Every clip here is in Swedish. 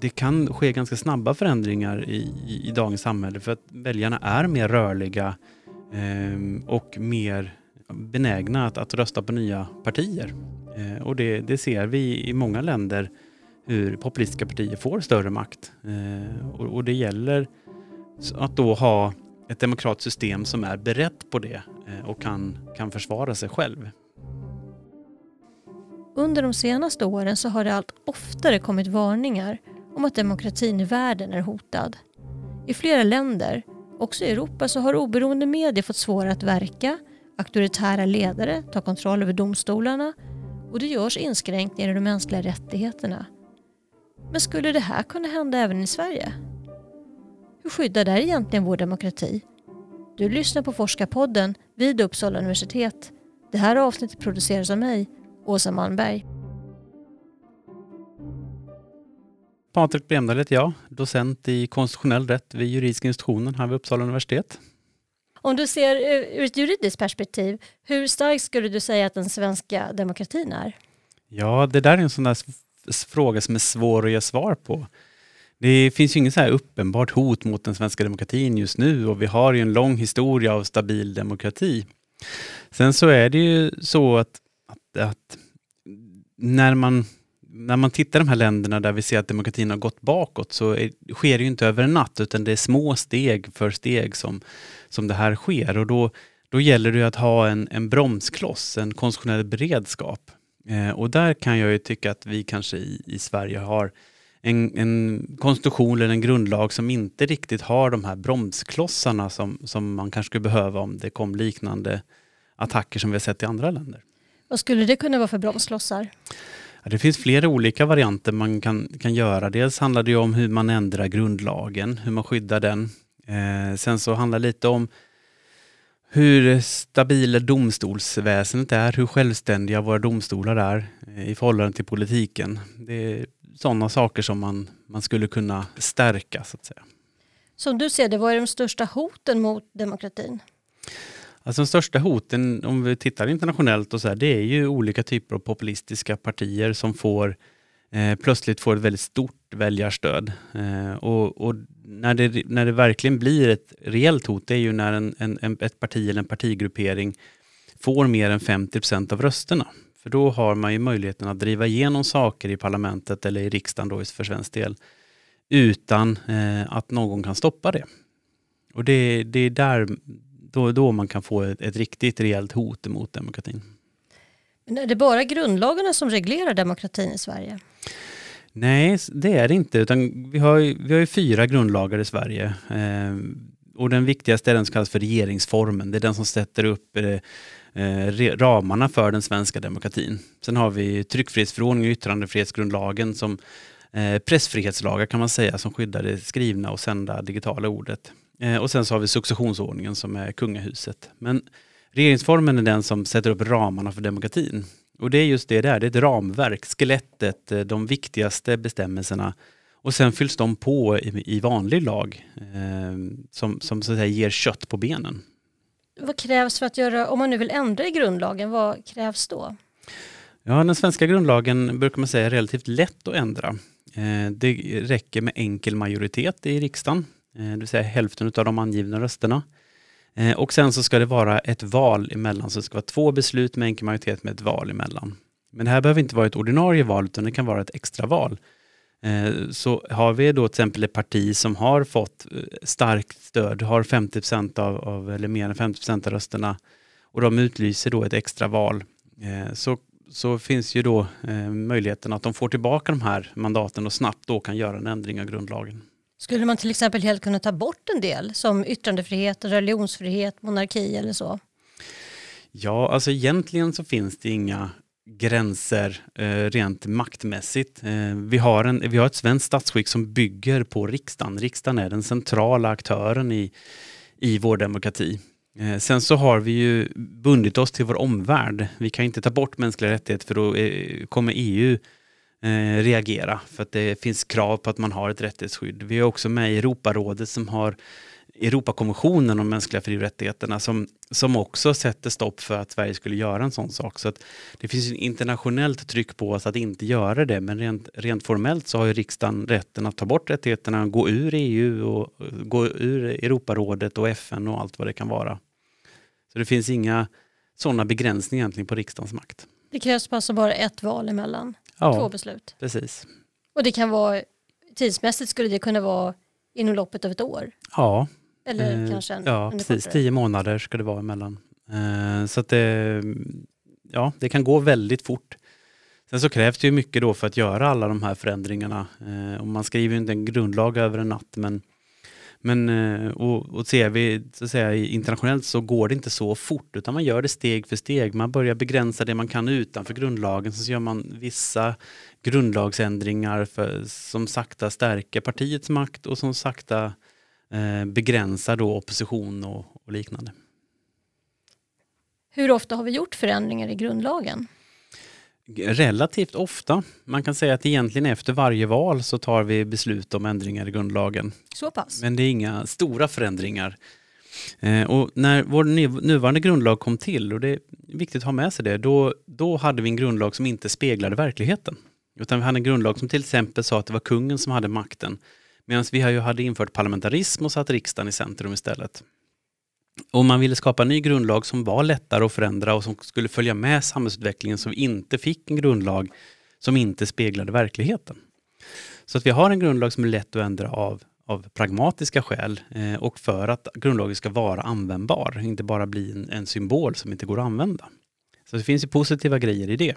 det kan ske ganska snabba förändringar i, i, i dagens samhälle för att väljarna är mer rörliga eh, och mer benägna att, att rösta på nya partier. Eh, och det, det, ser vi i många länder hur populistiska partier får större makt. Eh, och, och, det gäller att då ha ett demokratiskt system som är berett på det eh, och kan, kan försvara sig själv. Under de senaste åren så har det allt oftare kommit varningar om att demokratin i världen är hotad. I flera länder, också i Europa, så har oberoende medier fått svårare att verka, auktoritära ledare tar kontroll över domstolarna och det görs inskränkningar i de mänskliga rättigheterna. Men skulle det här kunna hända även i Sverige? Hur skyddar det egentligen vår demokrati? Du lyssnar på Forskarpodden vid Uppsala universitet. Det här avsnittet produceras av mig, Åsa Malmberg. Patrik Bremdahl heter jag, docent i konstitutionell rätt vid juridiska institutionen här vid Uppsala universitet. Om du ser ur ett juridiskt perspektiv, hur stark skulle du säga att den svenska demokratin är? Ja, det där är en sån där fråga som är svår att ge svar på. Det finns ju inget så här uppenbart hot mot den svenska demokratin just nu och vi har ju en lång historia av stabil demokrati. Sen så är det ju så att, att, att när man när man tittar i de här länderna där vi ser att demokratin har gått bakåt så är, sker det ju inte över en natt utan det är små steg för steg som, som det här sker och då, då gäller det att ha en, en bromskloss, en konstitutionell beredskap. Eh, och där kan jag ju tycka att vi kanske i, i Sverige har en, en konstitution eller en grundlag som inte riktigt har de här bromsklossarna som, som man kanske skulle behöva om det kom liknande attacker som vi har sett i andra länder. Vad skulle det kunna vara för bromsklossar? Ja, det finns flera olika varianter man kan, kan göra. Dels handlar det om hur man ändrar grundlagen, hur man skyddar den. Eh, sen så handlar det lite om hur stabila domstolsväsendet är, hur självständiga våra domstolar är eh, i förhållande till politiken. Det är sådana saker som man, man skulle kunna stärka så att säga. Som du ser det, vad är de största hoten mot demokratin? Alltså de största hoten, om vi tittar internationellt, och så här, det är ju olika typer av populistiska partier som får eh, plötsligt får ett väldigt stort väljarstöd. Eh, och, och när, det, när det verkligen blir ett reellt hot, det är ju när en, en, ett parti eller en partigruppering får mer än 50% av rösterna. För då har man ju möjligheten att driva igenom saker i parlamentet eller i riksdagen då för svensk del utan eh, att någon kan stoppa det. Och det, det är där då, då man kan få ett, ett riktigt rejält hot mot demokratin. Men är det bara grundlagarna som reglerar demokratin i Sverige? Nej, det är det inte. Utan vi, har, vi har ju fyra grundlagar i Sverige. Eh, och den viktigaste är den som kallas för regeringsformen. Det är den som sätter upp eh, eh ramarna för den svenska demokratin. Sen har vi tryckfrihetsförordningen och yttrandefrihetsgrundlagen som eh, pressfrihetslagar kan man säga som skyddar det skrivna och sända digitala ordet. Eh, och sen så har vi successionsordningen som är kungahuset. Men regeringsformen är den som sätter upp ramarna för demokratin. Och det är just det där, det är ett ramverk, skelettet, eh, de viktigaste bestämmelserna. Och sen fylls de på i, vanlig lag eh, som, som så att säga ger kött på benen. Vad krävs för att göra, om man nu vill ändra i grundlagen, vad krävs då? Ja, den svenska grundlagen brukar man säga är relativt lätt att ändra. Det räcker med enkel majoritet i riksdagen. Eh, det vill säga hälften av de angivna rösterna. Eh, och sen så ska det vara ett val emellan, så det ska vara två beslut med enkel majoritet med ett val emellan. Men det här behöver inte vara ett ordinarie val, utan det kan vara ett extraval. Eh, så har vi då till exempel ett parti som har fått starkt stöd, har 50 av, av, eller mer än 50% av rösterna och de utlyser då ett extraval, så, så finns ju då möjligheten att de får tillbaka de här mandaten och snabbt då kan göra en ändring av grundlagen. Skulle man till exempel helt kunna ta bort en del som yttrandefrihet, religionsfrihet, monarki eller så? Ja, alltså egentligen så finns det inga gränser eh, rent maktmässigt. Eh, vi, har en, vi har ett svenskt statsskick som bygger på riksdagen. Riksdagen är den centrala aktören i, i vår demokrati. Eh, sen så har vi ju bundit oss till vår omvärld. Vi kan inte ta bort mänskliga rättigheter för då eh, kommer EU eh, reagera för att det finns krav på att man har ett rättighetsskydd. Vi är också med i Europarådet som har Europakonventionen om mänskliga fri och rättigheterna som, som också sätter stopp för att Sverige skulle göra en sån sak. Så att det finns internationellt tryck på oss att inte göra det men rent, rent formellt så har ju riksdagen rätten att ta bort rättigheterna, gå ur EU och gå ur Europarådet och FN och allt vad det kan vara. Så det finns inga sådana begränsningar egentligen på riksdagens makt. Det krävs alltså bara ett val emellan Ja, två beslut. precis. Och det kan vara, tidsmässigt skulle det kunna vara inom loppet av ett år. Ja, Eller Eh, kanske en, Ja, precis. kortare. Tio månader ska det vara emellan. Eh, Så att det, ja, det kan gå väldigt fort. Sen så krävs det ju mycket då för att göra alla de här förändringarna. Eh, Och man skriver ju inte en grundlag över en natt. Men, men eh, och, och ser vi så att säga, internationellt så går det inte så fort utan man gör det steg för steg. Man börjar begränsa det man kan utanför grundlagen. Så gör man vissa grundlagsändringar för, som sakta stärker partiets makt och som sakta eh, begränsar då opposition och, och liknande. Hur ofta har vi gjort förändringar i grundlagen? Relativt ofta. Man kan säga att egentligen efter varje val så tar vi beslut om ändringar i grundlagen. Så pass? Men det är inga stora förändringar. Eh, och när vår nu- nuvarande grundlag kom till, och det är viktigt att ha med sig det, då, då hade vi en grundlag som inte speglade verkligheten. Utan vi hade en grundlag som till exempel sa att det var kungen som hade makten. Medan vi ju hade infört parlamentarism och satt riksdagen i centrum istället. Och man ville skapa en ny grundlag som var lättare att förändra och som skulle följa med samhällsutvecklingen så vi inte fick en grundlag som inte speglade verkligheten. Så att vi har en grundlag som är lätt att ändra av, av pragmatiska skäl eh, och för att grundlagen ska vara användbar, inte bara bli en, en symbol som inte går att använda. Så det finns ju positiva grejer i det.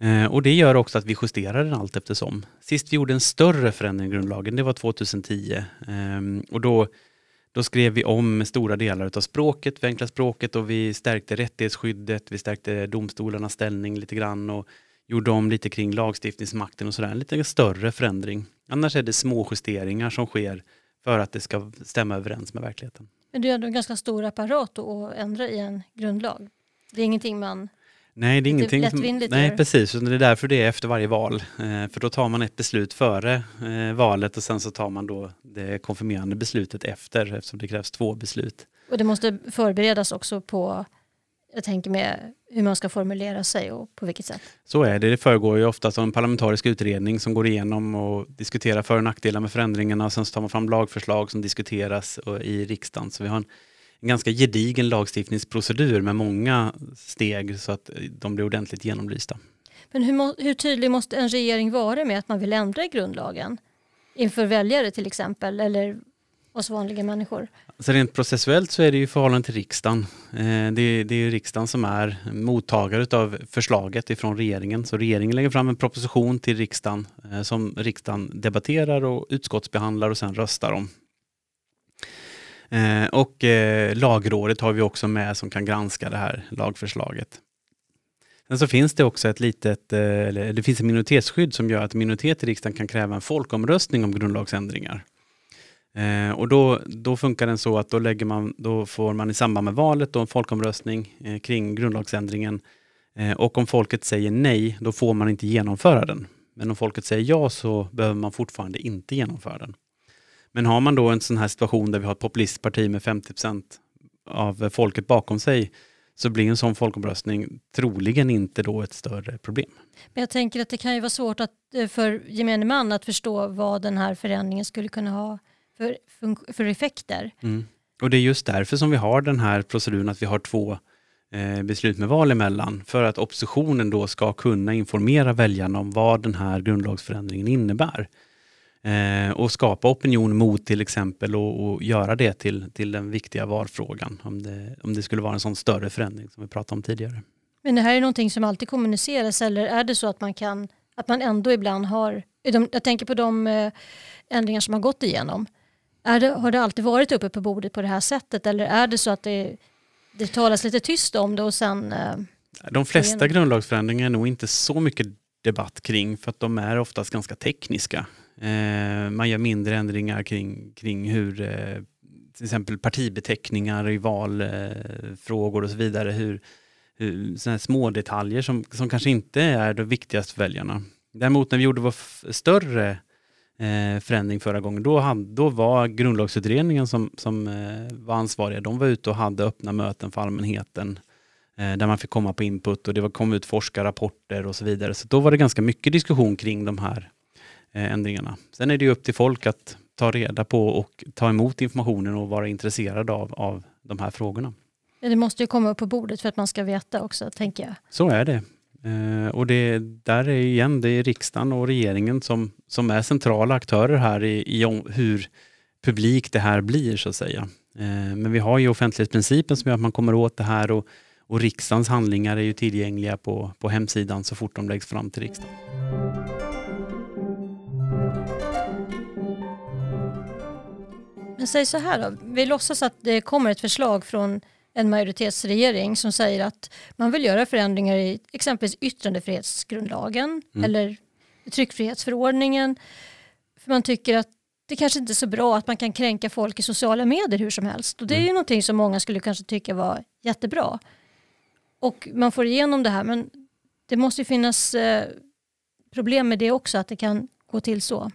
Eh, och det gör också att vi justerar den allt eftersom. Sist vi gjorde en större förändring i grundlagen, det var 2010. Eh, och då, då skrev vi om stora delar av språket, förenklade språket och vi stärkte rättighetsskyddet, vi stärkte domstolarnas ställning lite grann och gjorde om lite kring lagstiftningsmakten och sådär. En lite större förändring. Annars är det små justeringar som sker för att det ska stämma överens med verkligheten. Men det är ändå en ganska stor apparat att ändra i en grundlag. Det är ingenting man... Nej, det är Lite ingenting som, Nej, precis. Och Det är därför det är efter varje val. Eh, för då tar man ett beslut före eh, valet och sen så tar man då det konfirmerande beslutet efter eftersom det krävs två beslut. Och det måste förberedas också på, jag tänker med hur man ska formulera sig och på vilket sätt. Så är det. Det föregår ju ofta som en parlamentarisk utredning som går igenom och diskuterar för och nackdelar med förändringarna och sen så tar man fram lagförslag som diskuteras i riksdagen. Så vi har en, en ganska gedigen lagstiftningsprocedur med många steg så att eh, de blir ordentligt genomlysta. Men hur, hur tydlig måste en regering vara med att man vill ändra i grundlagen? Inför väljare till exempel, eller oss vanliga människor? Så rent processuellt så är det ju i förhållande till riksdagen. Eh, Det är, det är riksdagen som är mottagare av förslaget ifrån regeringen. Så regeringen lägger fram en proposition till riksdagen eh, som riksdagen debatterar och utskottsbehandlar och sen röstar om. Eh, Och eh, lagrådet har vi också med som kan granska det här lagförslaget. Sen så finns det också ett litet, eh, eller det finns ett minoritetsskydd som gör att minoritet i riksdagen kan kräva en folkomröstning om grundlagsändringar. Eh, och då, då funkar den så att då, lägger man, då får man i samband med valet då en folkomröstning eh, kring grundlagsändringen. Eh, och om folket säger nej, då får man inte genomföra den. Men om folket säger ja så behöver man fortfarande inte genomföra den. Men har man då en sån här situation där vi har ett populistparti med 50% av folket bakom sig så blir en sån folkomröstning troligen inte då ett större problem. Men jag tänker att det kan ju vara svårt att, eh, för gemene man att förstå vad den här förändringen skulle kunna ha för, för effekter. Mm. Och det är just därför som vi har den här proceduren att vi har två eh, beslut med val emellan. För att oppositionen då ska kunna informera väljarna om vad den här grundlagsförändringen innebär. Eh, och skapa opinion mot till exempel och, och göra det till, till den viktiga valfrågan. Om det, om det skulle vara en sån större förändring som vi pratade om tidigare. Men det här är någonting som alltid kommuniceras eller är det så att man kan att man ändå ibland har, jag tänker på de eh, ändringar som har gått igenom. Är det, har det alltid varit uppe på bordet på det här sättet eller är det så att det, det talas lite tyst om det och sen eh, De flesta grundlagsförändringar är nog inte så mycket debatt kring för att de är oftast ganska tekniska. Eh, man gör mindre ändringar kring, kring hur eh, till exempel partibeteckningar i valfrågor och så vidare. Hur, hur, såna här små detaljer som, som kanske inte är det viktigaste för väljarna. Däremot när vi gjorde vår större eh, förändring förra gången. Då, hade, då var grundlagsutredningen som, som eh, var ansvariga, de var ute och hade öppna möten för allmänheten eh, där man fick komma på input och det var, kom ut forskarrapporter och så vidare. Så då var det ganska mycket diskussion kring de här eh, ändringarna. Sen är det upp till folk att ta reda på och ta emot informationen och vara intresserad av, av de här frågorna. Det måste ju komma upp på bordet för att man ska veta också, tänker jag. Så är det. Eh, och det, där är igen, det är riksdagen och regeringen som, som är centrala aktörer här i, i hur publik det här blir så att säga. Eh, men vi har ju offentlighetsprincipen som gör att man kommer åt det här och, och riksdagens handlingar är ju tillgängliga på, på hemsidan så fort de läggs fram till riksdagen. Men säg så här då, vi låtsas att det kommer ett förslag från en majoritetsregering som säger att man vill göra förändringar i exempelvis yttrandefrihetsgrundlagen mm. eller tryckfrihetsförordningen. För man tycker att det kanske inte är så bra att man kan kränka folk i sociala medier hur som helst. Och det är ju mm. någonting som många skulle kanske tycka var jättebra. Och man får igenom det här men det måste ju finnas eh, problem med det också, att det kan gå till så.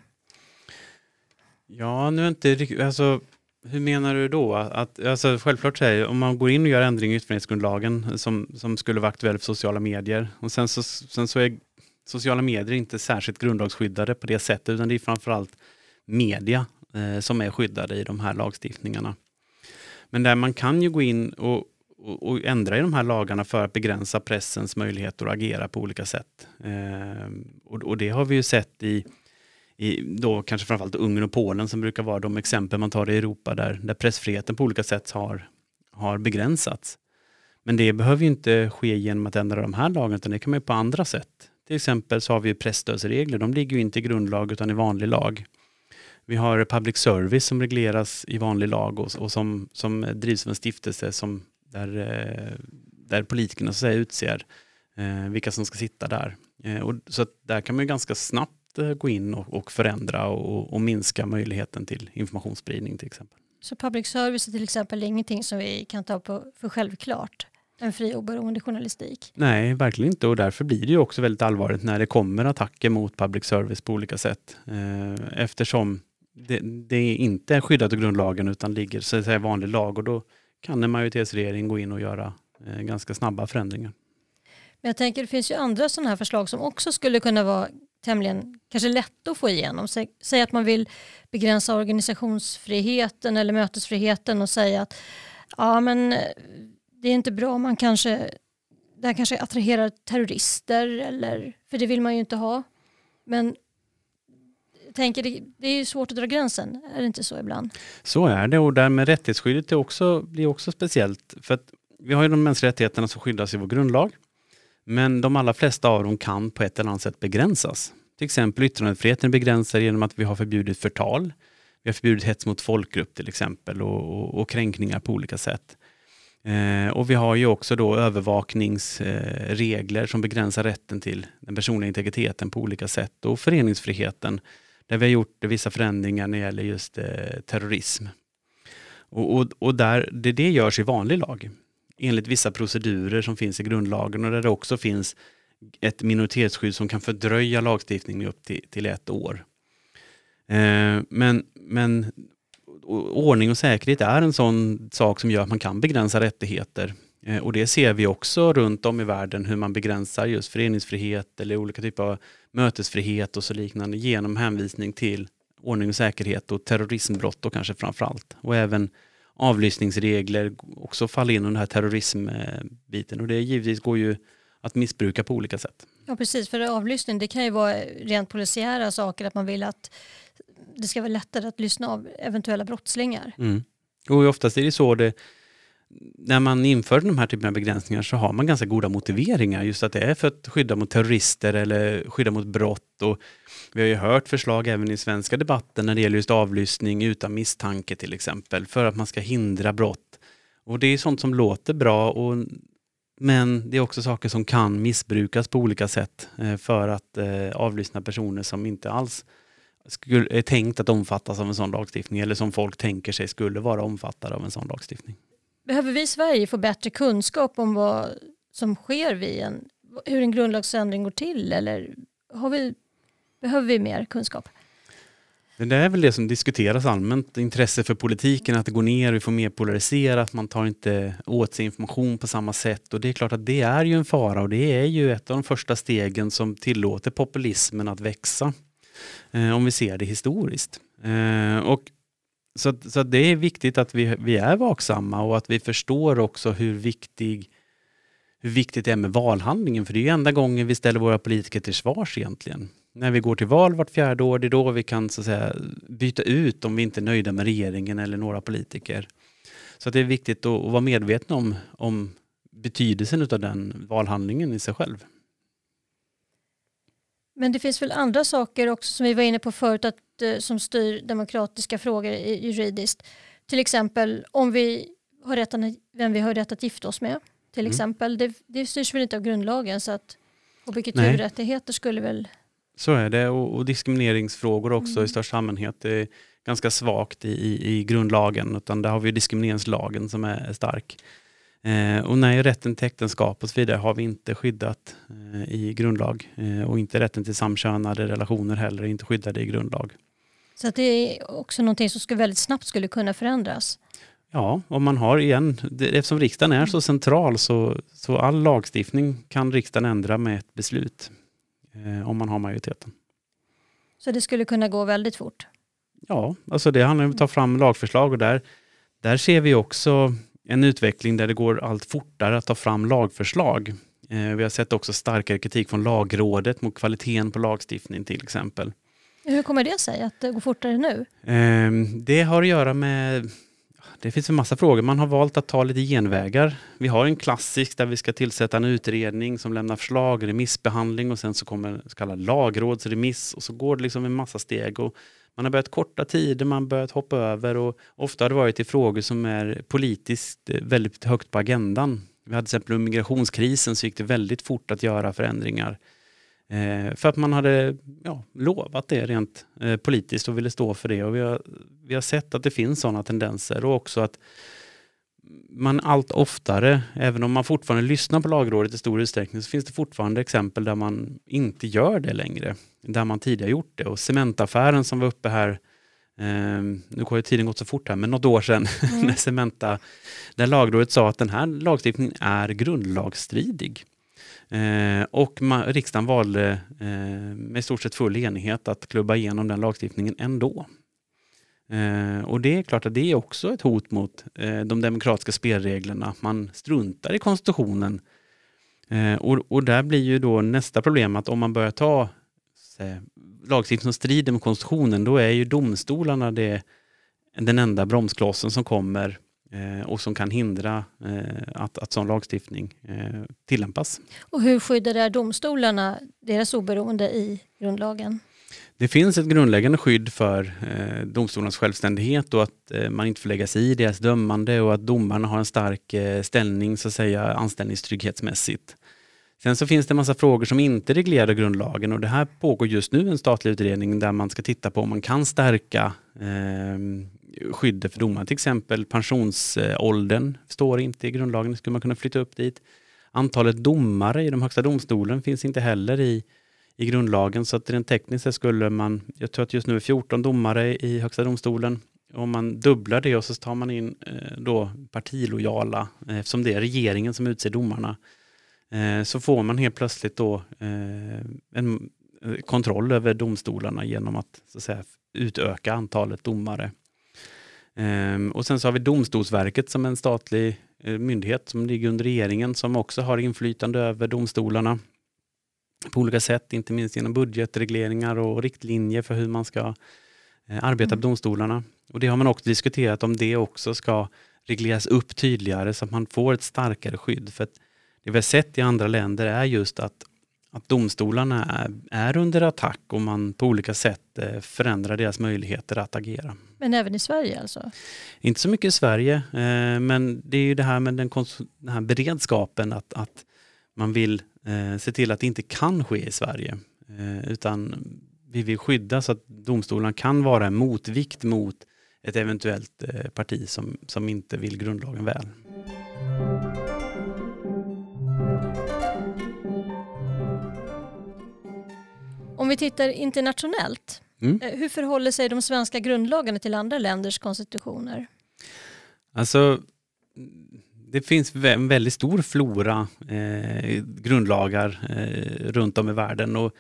Ja, nu är inte alltså hur menar du då? Att, alltså, självklart säger om man går in och gör ändring i yttrandefrihetsgrundlagen som, som skulle vara aktuell för sociala medier och sen så, sen så är sociala medier inte särskilt grundlagsskyddade på det sättet utan det är framförallt media eh, som är skyddade i de här lagstiftningarna. Men där man kan ju gå in och, och, och, ändra i de här lagarna för att begränsa pressens möjligheter att agera på olika sätt. Eh, och, och det har vi ju sett i i då kanske framförallt Ungern och Polen som brukar vara de exempel man tar i Europa där, där pressfriheten på olika sätt har, har begränsats. Men det behöver ju inte ske genom att ändra de här lagarna utan det kan man ju på andra sätt. Till exempel så har vi pressstödsregler, de ligger ju inte i grundlag utan i vanlig lag. Vi har public service som regleras i vanlig lag och, och som, som drivs av en stiftelse som, där, eh, där politikerna så att säga, utser eh, vilka som ska sitta där. Eh, och, så där kan man ju ganska snabbt Eh, gå in och, och förändra och, och, minska möjligheten till informationsspridning till exempel. Så public service är till exempel ingenting som vi kan ta på för självklart? En fri oberoende journalistik? Nej, verkligen inte och därför blir det ju också väldigt allvarligt när det kommer attacker mot public service på olika sätt. Eh, eftersom det, det inte är skyddat av grundlagen utan ligger så att säga vanlig lag och då kan en majoritetsregering gå in och göra eh, ganska snabba förändringar. Men jag tänker det finns ju andra sådana här förslag som också skulle kunna vara tämligen kanske lätt att få igenom. Säg, säg att man vill begränsa organisationsfriheten eller mötesfriheten och säga att ja men eh, det är inte bra, man kanske, det här kanske attraherar terrorister eller, för det vill man ju inte ha. Men jag tänker, det, det är ju svårt att dra gränsen, är det inte så ibland? Så är det och därmed rättighetsskyddet är också, blir också speciellt. För att vi har ju de mänskliga rättigheterna som skyddas i vår grundlag. Men de allra flesta av dem kan på ett eller annat sätt begränsas. Till exempel yttrandefriheten begränsar genom att vi har förbjudit förtal. Vi har förbjudit hets mot folkgrupp till exempel och, och, och kränkningar på olika sätt. Eh, och vi har ju också då övervakningsregler eh, som begränsar rätten till den personliga integriteten på olika sätt och föreningsfriheten där vi har gjort vissa förändringar när det gäller just eh, terrorism. Och, och, och där, det, det görs i vanlig lag enligt vissa procedurer som finns i grundlagen och där det också finns ett minoritetsskydd som kan fördröja lagstiftningen upp till, till ett år. Eh, men, men ordning och säkerhet är en sån sak som gör att man kan begränsa rättigheter. Eh, och det ser vi också runt om i världen hur man begränsar just föreningsfrihet eller olika typer av mötesfrihet och så liknande genom hänvisning till ordning och säkerhet och terrorismbrott och kanske framför allt. Och även avlyssningsregler också faller in under den här terrorismbiten och det givetvis går ju att missbruka på olika sätt. Ja precis, för avlyssning det kan ju vara rent polisiära saker att man vill att det ska vara lättare att lyssna av eventuella brottslingar. Mm. Och oftast är det så det när man inför de här typen av begränsningar så har man ganska goda motiveringar. Just att det är för att skydda mot terrorister eller skydda mot brott. Och vi har ju hört förslag även i svenska debatten när det gäller just avlyssning utan misstanke till exempel. För att man ska hindra brott. Och det är sånt som låter bra och men det är också saker som kan missbrukas på olika sätt eh, för att eh, avlyssna personer som inte alls är tänkt att omfattas av en sån lagstiftning eller som folk tänker sig skulle vara omfattade av en sån lagstiftning. Behöver vi i Sverige få bättre kunskap om vad som sker vid en, hur en grundlagsändring går till eller har vi, behöver vi mer kunskap? Det är väl det som diskuteras allmänt, intresse för politiken, att det går ner, vi får mer polariserat, man tar inte åt sig information på samma sätt och det är klart att det är ju en fara och det är ju ett av de första stegen som tillåter populismen att växa. Eh, om vi ser det historiskt. Eh, och så, så det är viktigt att vi, vi är vaksamma och att vi förstår också hur viktig hur viktigt det är med valhandlingen, för det är ju enda gången vi ställer våra politiker till svars egentligen när vi går till val vart fjärde år, det är då vi kan så att säga, byta ut om vi inte är nöjda med regeringen eller några politiker. Så det är viktigt att, att vara medveten om, om betydelsen av den valhandlingen i sig själv. Men det finns väl andra saker också som vi var inne på förut att, eh, som styr demokratiska frågor juridiskt. Till exempel om vi har rätt att, vem vi har rätt att gifta oss med. Till mm. exempel. Det, det styrs väl inte av grundlagen så att hbtq-rättigheter skulle väl så är det och, och diskrimineringsfrågor också mm. i största allmänhet. Är ganska svagt i, i, i grundlagen utan där har vi diskrimineringslagen som är stark. Eh, och nej, rätten till äktenskap och så vidare har vi inte skyddat eh, i grundlag eh, och inte rätten till samkönade relationer heller inte skyddade i grundlag. Så att det är också någonting som skulle väldigt snabbt skulle kunna förändras? Ja, om man har igen, eftersom riksdagen är så central så, så all lagstiftning kan riksdagen ändra med ett beslut eh, om man har majoriteten. Så det skulle kunna gå väldigt fort? Ja, alltså det handlar om att ta fram lagförslag och där, där ser vi också en utveckling där det går allt fortare att ta fram lagförslag. Eh, vi har sett också starkare kritik från lagrådet mot kvaliteten på lagstiftning till exempel. Hur kommer det sig att det går fortare nu? Eh, det har att göra med det finns en massa frågor. Man har valt att ta lite genvägar. Vi har en klassisk där vi ska tillsätta en utredning som lämnar förslag, remissbehandling och sen så kommer en så kallad lagrådsremiss och så går det liksom en massa steg. Och man har börjat korta tider, man har börjat hoppa över och ofta har det varit i frågor som är politiskt eh, väldigt högt på agendan. Vi hade till exempel migrationskrisen så gick det väldigt fort att göra förändringar. Eh, för att man hade ja, lovat det rent eh, politiskt och ville stå för det. Och vi har, vi har sett att det finns sådana tendenser och också att man allt oftare, även om man fortfarande lyssnar på lagrådet i stor utsträckning, så finns det fortfarande exempel där man inte gör det längre. Där man tidigare gjort det. Och cementaffären som var uppe här, eh, nu har ju tiden gått så fort här, men något år sedan, mm. när Cementa, där lagrådet sa att den här lagstiftningen är grundlagsstridig. Eh, och man, riksdagen valde eh, med stort sett full enighet att klubba igenom den lagstiftningen ändå. Eh, och det är klart att det är också ett hot mot eh, de demokratiska spelreglerna. Man struntar i konstitutionen. Eh, och, och där blir ju då nästa problem att om man börjar ta lagstiftning som strider mot konstitutionen, då är ju domstolarna det, den enda bromsklossen som kommer Eh, och som kan hindra eh, att, att sån lagstiftning eh, tillämpas. Och hur skyddar det domstolarna deras oberoende i grundlagen? Det finns ett grundläggande skydd för eh, domstolarnas självständighet och att eh, man inte får lägga sig i deras dömande och att domarna har en stark eh, ställning så att säga anställningstrygghetsmässigt. Sen så finns det en massa frågor som inte reglerar grundlagen och det här pågår just nu en statlig utredning där man ska titta på om man kan stärka ehm, skyddet för domarna. Till exempel pensionsåldern står inte i grundlagen, skulle man kunna flytta upp dit. Antalet domare i de högsta domstolen finns inte heller i, i grundlagen så att rent tekniskt skulle man, jag tror att just nu är 14 domare i högsta domstolen. Om man dubblar det och så tar man in eh, då partilojala, eh, eftersom det är regeringen som utser domarna, eh, så får man helt plötsligt då en kontroll över domstolarna genom att, så att säga, utöka antalet domare. Ehm, och sen så har vi Domstolsverket som en statlig myndighet som ligger under regeringen som också har inflytande över domstolarna på olika sätt, inte minst genom budgetregleringar och riktlinjer för hur man ska eh, arbeta mm. på domstolarna. Och det har man också diskuterat om det också ska regleras upp tydligare så att man får ett starkare skydd. För det vi har sett i andra länder är just att att domstolarna är, är, under attack och man på olika sätt eh, förändrar deras möjligheter att agera. Men även i Sverige alltså? Inte så mycket i Sverige, eh, men det är ju det här med den, den här beredskapen att, att man vill eh, se till att det inte kan ske i Sverige. Utan vi vill skydda så att domstolarna kan vara en motvikt mot ett eventuellt parti som, som inte vill grundlagen väl. Om vi tittar internationellt Mm. Eh, hur förhåller sig de svenska grundlagarna till andra länders konstitutioner? Alltså, det finns en väldigt stor flora eh, grundlagar eh, runt om i världen. Och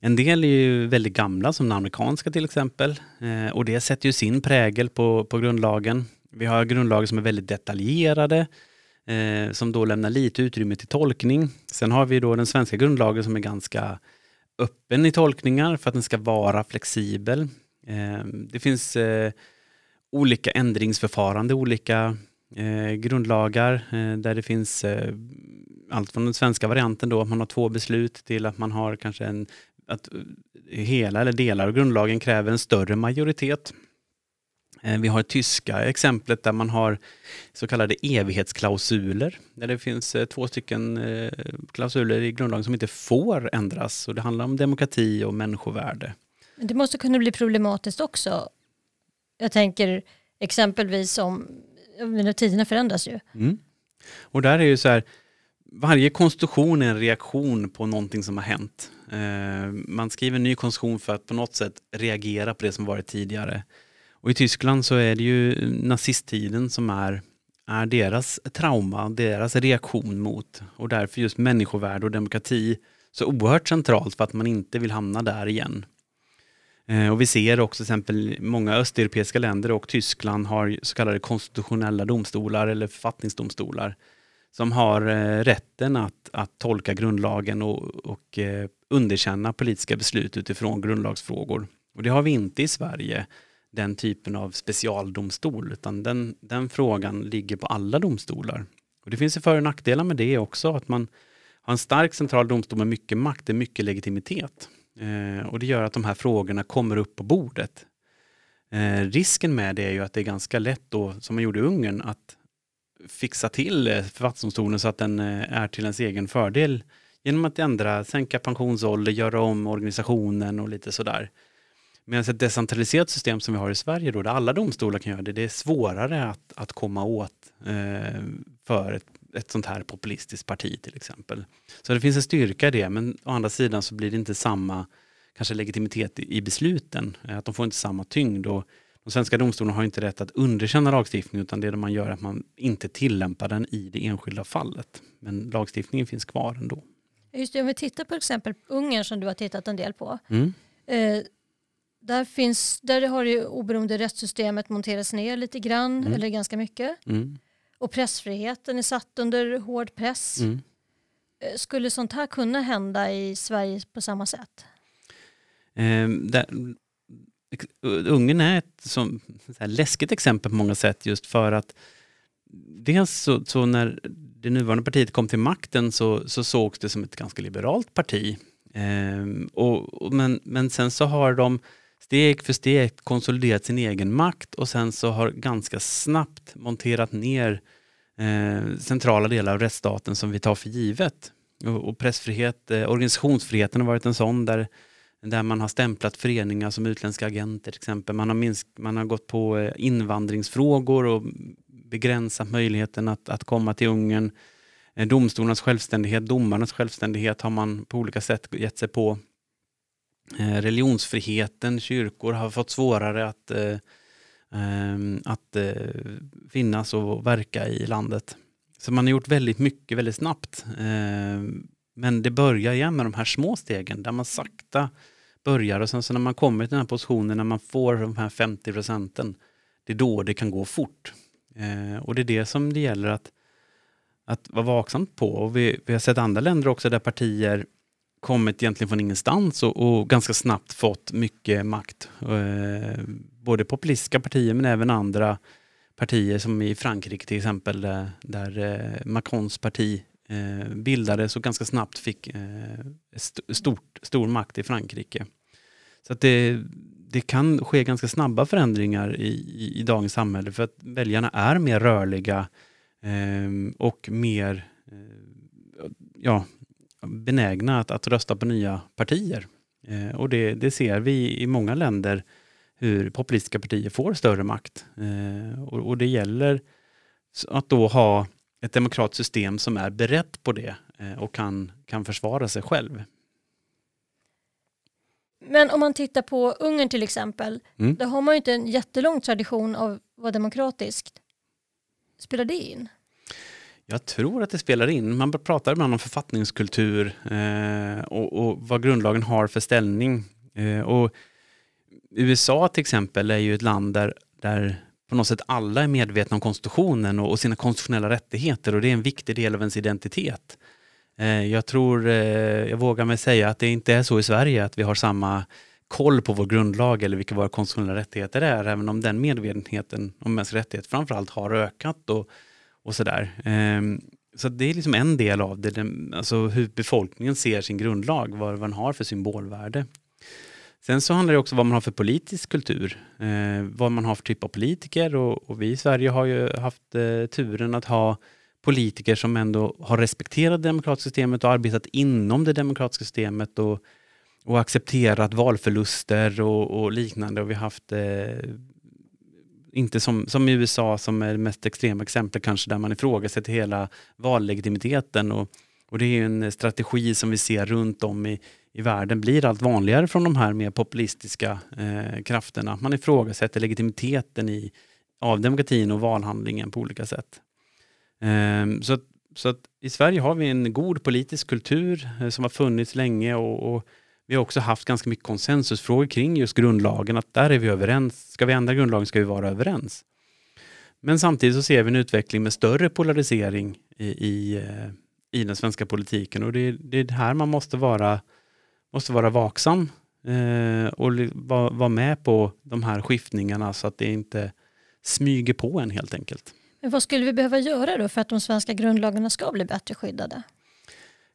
en del är ju väldigt gamla, som den amerikanska till exempel. Eh, och det sätter ju sin prägel på, på grundlagen. Vi har grundlagar som är väldigt detaljerade, eh, som då lämnar lite utrymme till tolkning. Sen har vi då den svenska grundlagen som är ganska öppen i tolkningar för att den ska vara flexibel. Eh, det finns eh, olika ändringsförfarande, olika eh, grundlagar eh, där det finns eh, allt från den svenska varianten då, att man har två beslut till att man har kanske en, att eh, hela eller delar av grundlagen kräver en större majoritet. Eh, vi har tyska exemplet där man har så kallade evighetsklausuler. Där det finns eh, två stycken eh, klausuler i grundlagen som inte får ändras. Och det handlar om demokrati och människovärde. Det måste kunna bli problematiskt också. Jag tänker exempelvis om, tiderna förändras ju. Mm. Och där är ju så här, varje konstitution är en reaktion på någonting som har hänt. Eh, man skriver en ny konstitution för att på något sätt reagera på det som varit tidigare. Och i Tyskland så är det ju nazisttiden som är, är deras trauma, deras reaktion mot och därför just människovärde och demokrati så oerhört centralt för att man inte vill hamna där igen. Eh, och vi ser också till exempel många östeuropeiska länder och Tyskland har så kallade konstitutionella domstolar eller författningsdomstolar som har eh, rätten att, att tolka grundlagen och, och eh, underkänna politiska beslut utifrån grundlagsfrågor. Och det har vi inte i Sverige den typen av specialdomstol, utan den, den frågan ligger på alla domstolar. Och det finns ju för och nackdelar med det också, att man har en stark central domstol med mycket makt, och mycket legitimitet. Eh, och det gör att de här frågorna kommer upp på bordet. Eh, risken med det är ju att det är ganska lätt då, som man gjorde i Ungern, att fixa till eh, författningsdomstolen så att den eh, är till ens egen fördel genom att ändra, sänka pensionsålder, göra om organisationen och lite sådär. Medan ett decentraliserat system som vi har i Sverige då, där alla domstolar kan göra det, det är svårare att, att komma åt eh, för ett, ett sånt här populistiskt parti till exempel. Så det finns en styrka i det, men å andra sidan så blir det inte samma kanske legitimitet i, besluten, att de får inte samma tyngd. Och de svenska domstolarna har inte rätt att underkänna lagstiftning, utan det man gör är att man inte tillämpar den i det enskilda fallet. Men lagstiftningen finns kvar ändå. Just det, om vi tittar på exempel Ungern som du har tittat en del på. Mm. Eh, där, finns, där har det oberoende rättssystemet monterats ner lite grann, mm. eller ganska mycket. Mm. Och pressfriheten är satt under hård press. Mm. Eh, skulle sånt här kunna hända i Sverige på samma sätt? Eh, där, Ungern är ett som, läskigt exempel på många sätt just för att dels så, så, när det nuvarande partiet kom till makten så, så sågs det som ett ganska liberalt parti. Eh, och, och, men, men sen så har de steg för steg konsoliderat sin egen makt och sen så har ganska snabbt monterat ner eh, centrala delar av rättsstaten som vi tar för givet. Och, och pressfrihet, eh, organisationsfriheten har varit en sån där, där man har stämplat föreningar som utländska agenter till exempel. Man har, minsk, man har gått på eh, invandringsfrågor och begränsat möjligheten att, att komma till Ungern. Eh, domstolarnas självständighet, domarnas självständighet har man på olika sätt gett sig på. Eh, religionsfriheten, kyrkor har fått svårare att, eh, ehm, att eh, finnas och verka i landet. Så man har gjort väldigt mycket väldigt snabbt. Ehm, men det börjar igen med de här små stegen där man sakta börjar och sen så när man kommer till den här positionen när man får de här 50 procenten, det är då det kan gå fort. Och det är det som det gäller att, att vara vaksam på. Och vi, vi har sett andra länder också där partier kommit egentligen från ingenstans och, och ganska snabbt fått mycket makt. Eh, både populistiska partier men även andra partier som i Frankrike till exempel där, där eh, Macrons parti eh, bildades och ganska snabbt fick eh, st stort, stor makt i Frankrike. Så att det, det kan ske ganska snabba förändringar i, i, i dagens samhälle för att väljarna är mer rörliga eh, och mer eh, ja, benägna att, att rösta på nya partier. Eh, och det, det, ser vi i många länder hur populistiska partier får större makt. Eh, och, och, det gäller att då ha ett demokratiskt system som är berett på det eh, och kan, kan försvara sig själv. Men om man tittar på Ungern till exempel, Mm. där har man ju inte en jättelång tradition av att vara demokratiskt. Spelar det in? Jag tror att det spelar in. Man pratar ibland om författningskultur eh, och, och vad grundlagen har för ställning. Eh, och USA till exempel är ju ett land där, där på något sätt alla är medvetna om konstitutionen och, och sina konstitutionella rättigheter och det är en viktig del av ens identitet. Eh, jag tror, eh, jag vågar mig säga att det inte är så i Sverige att vi har samma koll på vår grundlag eller vilka våra konstitutionella rättigheter är, även om den medvetenheten om mänskliga rättigheter framförallt har ökat och, och sådär. Ehm, så det är liksom en del av det, alltså hur befolkningen ser sin grundlag, vad, den har för symbolvärde. Sen så handlar det också om vad man har för politisk kultur, eh, vad man har för typ av politiker och, och vi i Sverige har ju haft eh, turen att ha politiker som ändå har respekterat det demokratiska systemet och arbetat inom det demokratiska systemet och, och accepterat valförluster och, och liknande. Och vi har haft, eh, inte som, som i USA som är det mest extrema exemplet kanske, där man ifrågasätter hela vallegitimiteten. Och, och det är en strategi som vi ser runt om i, i världen blir allt vanligare från de här mer populistiska eh, krafterna. Man ifrågasätter legitimiteten i, av demokratin och valhandlingen på olika sätt. Eh, så att, så att i Sverige har vi en god politisk kultur eh, som har funnits länge och, och vi har också haft ganska mycket konsensusfrågor kring just grundlagen, att där är vi överens. Ska vi ändra grundlagen ska vi vara överens. Men samtidigt så ser vi en utveckling med större polarisering i, i, eh, i den svenska politiken och det, är- det är här man måste vara, måste vara vaksam eh, och vara vara med på de här skiftningarna så att det inte smyger på en helt enkelt. Men vad skulle vi behöva göra då för att de svenska grundlagarna ska bli bättre skyddade?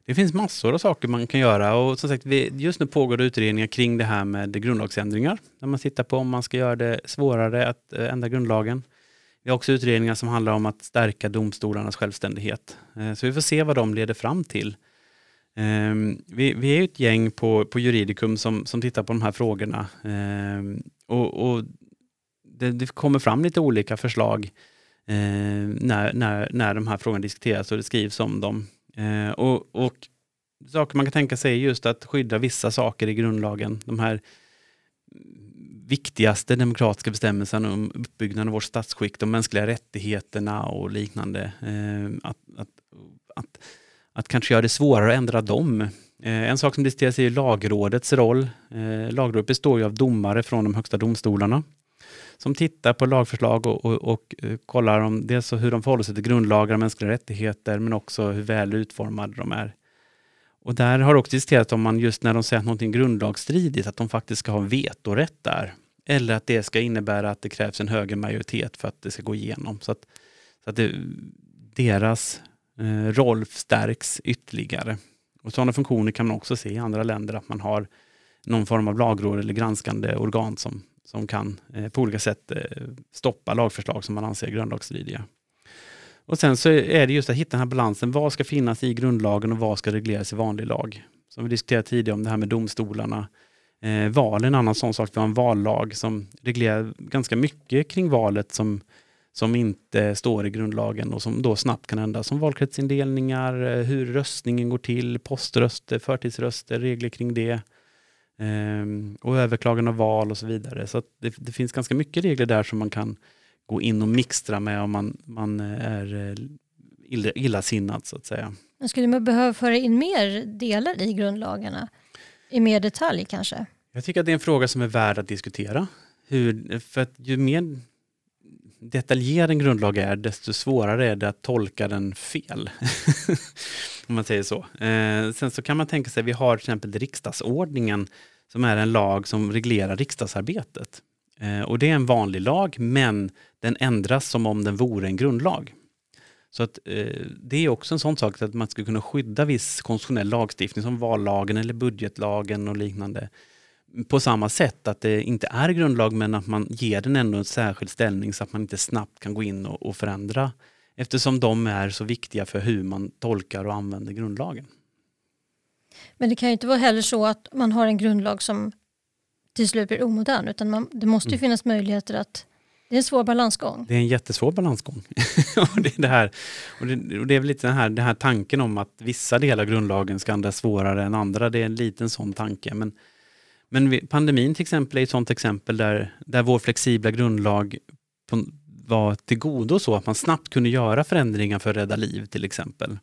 Det finns massor av saker man kan göra och som sagt, just nu pågår det utredningar kring det här med grundlagsändringar. Där man tittar på om man ska göra det svårare att eh, ändra grundlagen. Vi har också utredningar som handlar om att stärka domstolarnas självständighet. Eh, så vi får se vad de leder fram till. Ehm, vi, vi är ett gäng på, på Juridicum som, som tittar på de här frågorna. Ehm, och, och det, det kommer fram lite olika förslag eh, när, när, när de här frågorna diskuteras och det skrivs om dem. Eh, och, och saker man kan tänka sig är just att skydda vissa saker i grundlagen. De här viktigaste demokratiska bestämmelserna om uppbyggnaden av vårt statsskick, de mänskliga rättigheterna och liknande. Eh, att, att, att, att kanske göra det svårare att ändra dem. Eh, en sak som diskuteras är lagrådets roll. Eh, lagrådet består ju av domare från de högsta domstolarna som tittar på lagförslag och, och, och eh, kollar om dels hur de förhåller sig till grundlagar och mänskliga rättigheter men också hur väl utformade de är. Och där har det också diskuterat om man just när de säger att någonting är grundlagsstridigt, att de faktiskt ska ha vetorätt där. Eller att det ska innebära att det krävs en högre majoritet för att det ska gå igenom. Så att, så att det, deras eh, roll stärks ytterligare. Och sådana funktioner kan man också se i andra länder, att man har någon form av lagråd eller granskande organ som, som kan eh, på olika sätt eh, stoppa lagförslag som man anser grundlagsstridiga. Och sen så är det just att hitta den här balansen. Vad ska finnas i grundlagen och vad ska regleras i vanlig lag? Som vi diskuterade tidigare om det här med domstolarna. Eh, val är en annan sån sak. Vi har en vallag som reglerar ganska mycket kring valet som, som inte står i grundlagen och som då snabbt kan ändras. Som valkretsindelningar, eh, hur röstningen går till, poströster, förtidsröster, regler kring det. Ehm, och överklagan av val och så vidare. Så det, det finns ganska mycket regler där som man kan gå in och mixtra med om man, man är eh, illa, illasinnad så att säga. Men skulle man behöva föra in mer delar i grundlagarna? I mer detalj kanske? Jag tycker att det är en fråga som är värd att diskutera. Hur, för att ju mer detaljerad en grundlag är, desto svårare är det att tolka den fel. Om man säger så. Eh, sen så kan man tänka sig, vi har till exempel riksdagsordningen som är en lag som reglerar riksdagsarbetet. Eh, och det är en vanlig lag, men den ändras som om den vore en grundlag. Så att, eh, det är också en sån sak att man ska kunna skydda viss konstitutionell lagstiftning som vallagen eller budgetlagen och liknande på samma sätt att det inte är grundlag men att man ger den ändå en särskild ställning så att man inte snabbt kan gå in och, och förändra eftersom de är så viktiga för hur man tolkar och använder grundlagen. Men det kan ju inte vara heller så att man har en grundlag som till slut blir omodern utan man, det måste ju Mm. finnas möjligheter att det är en svår balansgång. Det är en jättesvår balansgång. och, det är det här, och, det, och det är väl lite den här, den här tanken om att vissa delar av grundlagen ska ändras svårare än andra. Det är en liten sån tanke. Men, men pandemin till exempel är ett sådant exempel där, där vår flexibla grundlag på, var till godo så att man snabbt kunde göra förändringar för att rädda liv till exempel.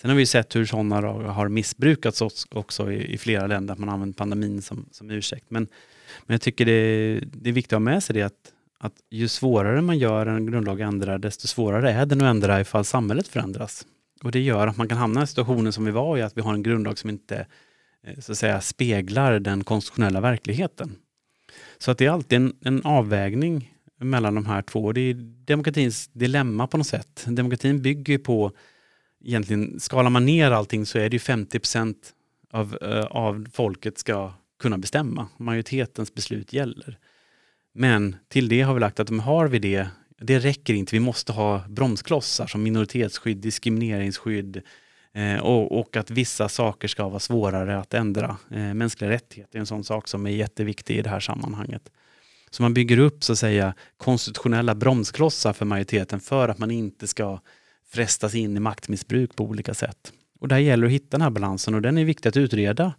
Sen har vi sett hur sådana har missbrukats också i, i flera länder, att man använt pandemin som, som ursäkt. Men, men jag tycker det, det är viktigt att ha med sig det att, att ju svårare man gör en grundlag ändrar, desto svårare är den att ändra ifall samhället förändras. Och det gör att man kan hamna i situationen som vi var i, att vi har en grundlag som inte Eh, så att säga, speglar den konstitutionella verkligheten. Så att det är alltid en, en avvägning mellan de här två. Det är demokratins dilemma på något sätt. Demokratin bygger på, egentligen skalar man ner allting så är det 50 av, eh, av folket ska kunna bestämma. Majoritetens beslut gäller. Men till det har vi lagt att har vi det, det räcker inte. Vi måste ha bromsklossar som minoritetsskydd, diskrimineringsskydd eh, Eh, och, och, att vissa saker ska vara svårare att ändra. Eh, mänskliga rättigheter är en sån sak som är jätteviktig i det här sammanhanget. Så man bygger upp så att säga konstitutionella bromsklossar för majoriteten för att man inte ska frestas in i maktmissbruk på olika sätt. Och där gäller det att hitta den här balansen och den är viktig att utreda.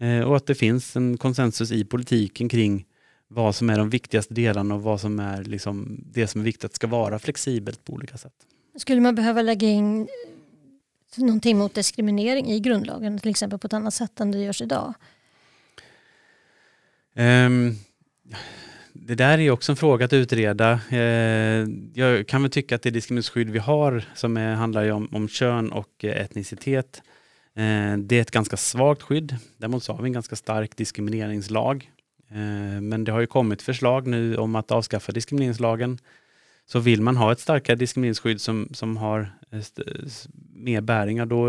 Eh, och att det finns en konsensus i politiken kring vad som är de viktigaste delarna och vad som är liksom det som är viktigt att ska vara flexibelt på olika sätt. Skulle man behöva lägga in någonting mot diskriminering i grundlagen, till exempel på ett annat sätt än det görs idag? Um, det där är också en fråga att utreda. Eh, jag kan väl tycka att det diskrimineringsskydd vi har som är, handlar ju om, om kön och eh, etnicitet. Eh, det är ett ganska svagt skydd. Däremot så har vi en ganska stark diskrimineringslag. Eh, men det har ju kommit förslag nu om att avskaffa diskrimineringslagen. Så vill man ha ett starkare diskrimineringsskydd som, som har eh, mer bäringar, då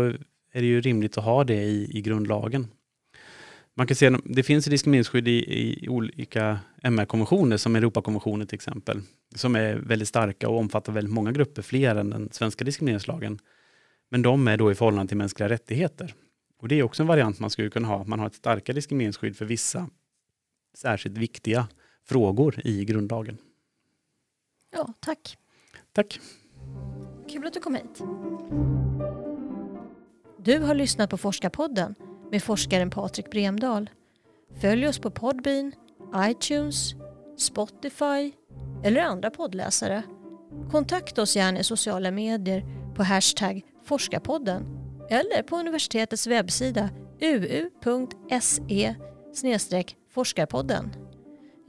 är det ju rimligt att ha det i, i grundlagen. Man kan se det finns diskrimineringsskydd i, i olika MR-konventioner som Europakonventionen till exempel. Som är väldigt starka och omfattar väldigt många grupper, fler än den svenska diskrimineringslagen. Men de är då i förhållande till mänskliga rättigheter. Och det är också en variant man skulle kunna ha. Man har ett starkare diskrimineringsskydd för vissa särskilt viktiga frågor i grundlagen. Ja, tack. Tack. Kul att du kom hit. Du har lyssnat på Forskarpodden med forskaren Patrik Bremdahl. Följ oss på Podbean, iTunes, Spotify eller andra poddläsare. Kontakta oss gärna i sociala medier på hashtag forskarpodden eller på universitetets webbsida uu.se forskarpodden.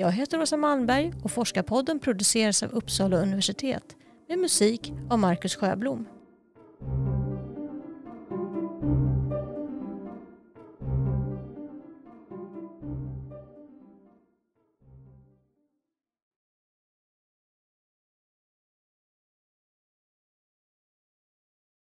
Jag heter Åsa Malmberg och Forskarpodden produceras av Uppsala universitet med musik av Marcus Sjöblom.